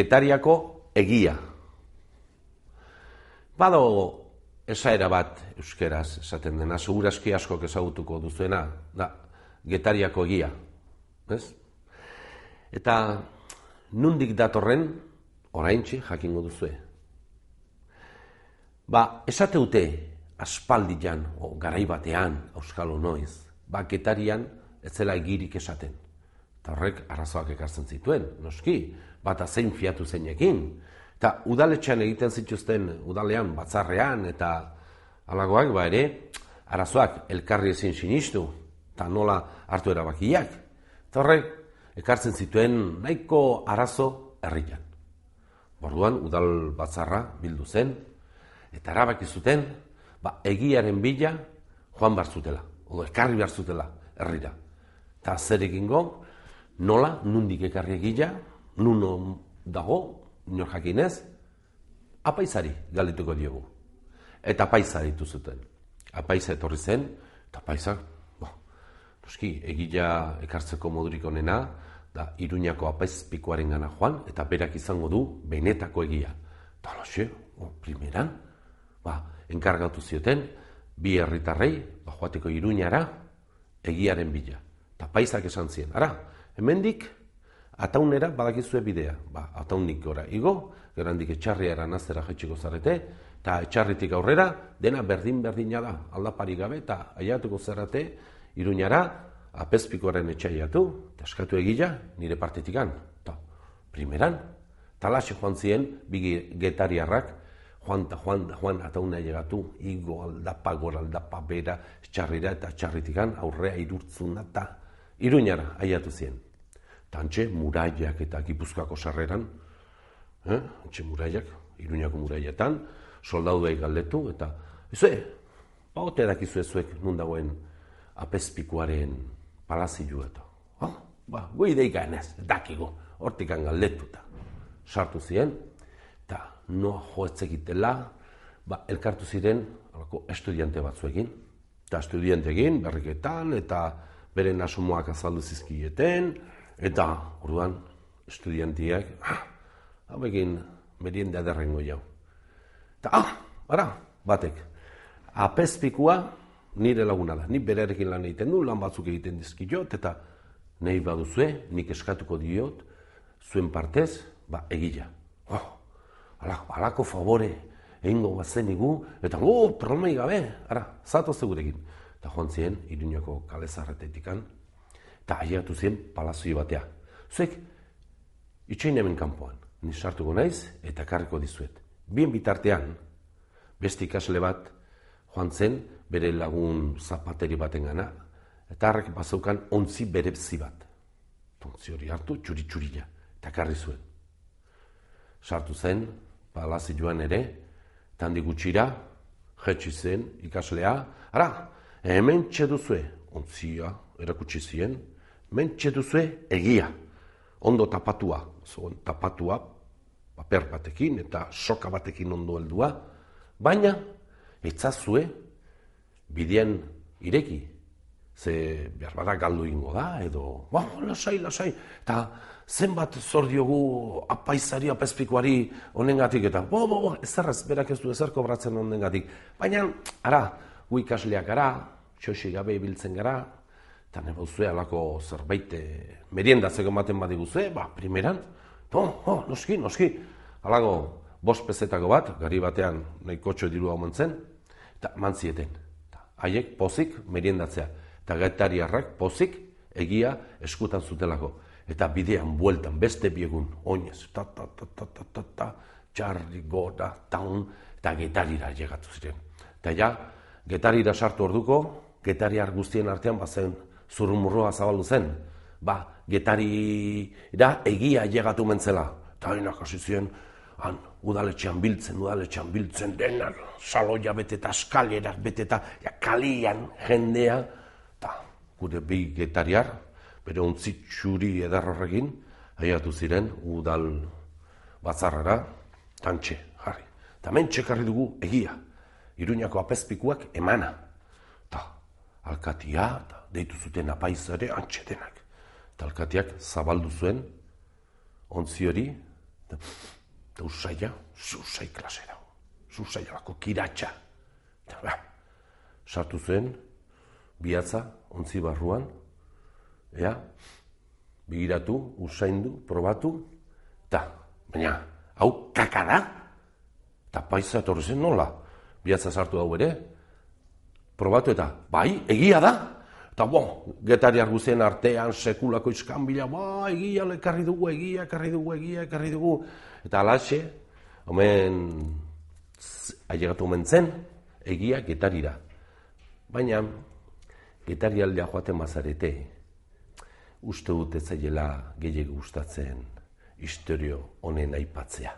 getariako egia. Bado esaera bat euskeraz esaten dena, segurazki asko ezagutuko duzuena, da, getariako egia. Ez? Eta nundik datorren, oraintxe jakingo duzue. Ba, esate dute aspaldian, o garai batean, euskalo noiz, ba, getarian ez zela egirik esaten. Eta horrek arazoak ekartzen zituen, noski, bata zein fiatu zeinekin. Eta udaletxean egiten zituzten udalean, batzarrean, eta alagoak, ba ere, arazoak elkarri ezin sinistu, eta nola hartu erabakiak. Eta horrek, ekartzen zituen nahiko arazo herrian. Borduan, udal batzarra bildu zen, eta erabaki zuten, ba, egiaren bila joan behar zutela, odo ekarri behar zutela herrira. Eta zer egingo, nola, nundik ekarri egia, nuno dago, nio jakinez, apaizari galituko diogu. Eta apaizari zuten. Apaiza etorri zen, eta apaizak, bo, noski, egila ekartzeko modurik onena, da iruñako apaizpikoaren gana joan, eta berak izango du benetako egia. Eta loxe, primeran, ba, enkargatu zioten, bi herritarrei, ba, joateko iruñara, egiaren bila. Eta paisak esan zien, ara, hemendik ataunera badakizue bidea. Ba, ataunik gora igo, gerandik etxarriara nazera jetxiko zarete, eta etxarritik aurrera, dena berdin-berdina da, aldapari gabe, eta aiatuko zerrate, iruñara, apezpikoaren etxaiatu, eta eskatu egila, nire partetikan. Ta, primeran, talaxe joan ziren, bi getariarrak, joan eta joan, joan eta una llegatu, igo aldapa, gora aldapa, bera, txarrira eta txarritikan aurrea irurtzun eta iruñara aiatu zien. Tantxe, muraiak eta gipuzkoako sarreran, eh? antxe muraiak, iruñako muraiatan, soldauduei galdetu, eta, ezue, baute dakizu ezuek nun dagoen apezpikuaren palazioa eta, oh, ba, goi deika enez, dakigo, hortikan galdetu eta, sartu ziren, noa joetzekitela, ba, elkartu ziren alako, estudiante batzuekin. Eta estudiantekin berriketan eta beren asumoak azaldu zizkieten, eta orduan estudiantiak, ah, hau egin merienda derrengo jau. Eta, ah, ara, batek, apezpikua nire laguna da, ni berarekin lan egiten du, lan batzuk egiten dizkiot, eta nahi baduzue, nik eskatuko diot, zuen partez, ba, egila. Oh, ala, alako favore egingo bazen igu, eta oh, problemai gabe, ara, zato zegurekin. Eta joan ziren, iruñako kalezarretetikan, eta aiatu ziren palazoi batea. Zuek, itxain hemen kanpoan, ni sartuko naiz, eta karriko dizuet. Bien bitartean, beste ikasle bat, joan zen, bere lagun zapateri baten gana, eta harrek bazaukan ontzi bere bat. Ontzi hori hartu, txuri-txurila, eta karri zuen. Sartu zen, palazi joan ere, tandi gutxira, jetxi zen ikaslea, ara, hemen txeduzue, ontzia, erakutsi zien, hemen txeduzue egia, ondo tapatua, zoen tapatua, paper batekin eta soka batekin ondo heldua, baina, etzazue, bidean ireki, ze behar bada galdu ingo da, edo, ba, lasai, lasai, eta zenbat zor diogu apaizari, apezpikoari honengatik eta bo, bo, bo, ezerrez, berak ez du ezer kobratzen honengatik. Baina, ara, gu ikasleak gara, txosi gabe ibiltzen gara, eta nebo zue alako zerbait eh, meriendatzeko ematen badiguzue, ba, primeran, oh, oh, noski, noski, alago, bost pezetako bat, gari batean nahi kotxo diru hau eta mantzieten. Haiek pozik meriendatzea, eta gaitariarrak pozik egia eskutan zutelako eta bidean bueltan beste biegun oinez, ta, ta, ta, ta, ta, ta, ta, txarri, gora, taun, eta getarira llegatu ziren. Eta ja, getarira sartu orduko, getariar guztien artean bazen zurumurroa zabaldu zen, ba, getarira egia llegatu mentzela. Eta hainak hasi ziren, han, udaletxean biltzen, udaletxean biltzen, denar, saloia bete eta eskalerak bete eta ja, kalian jendea, eta gure bi getariar, bere ontzi txuri edarrorrekin, haiatu ziren udal batzarrara, tantxe, jarri. Eta hemen txekarri dugu egia, iruñako apezpikuak emana. Ta, alkatia, ta, deitu zuten apaizare antxetenak. Eta alkatiak zabaldu zuen, ontzi hori, Eta usaila, zuzai klasera. Zuzaila bako kiratxa. Eta ba, sartu zen, bihatza, ontzi barruan, ea, bigiratu, usaindu, probatu, eta, baina, hau kaka da, eta paisa etorri zen nola, bihatza sartu hau ere, probatu eta, bai, egia da, eta bo, getari arguzien artean, sekulako izkanbila, ba, egia ekarri dugu, egia ekarri dugu, egia ekarri dugu, eta alaxe, omen, ailegatu omen zen, egia getarira. Baina, getari aldea joaten mazarete, uste dut ez zailela gehiago gustatzen historio honen aipatzea.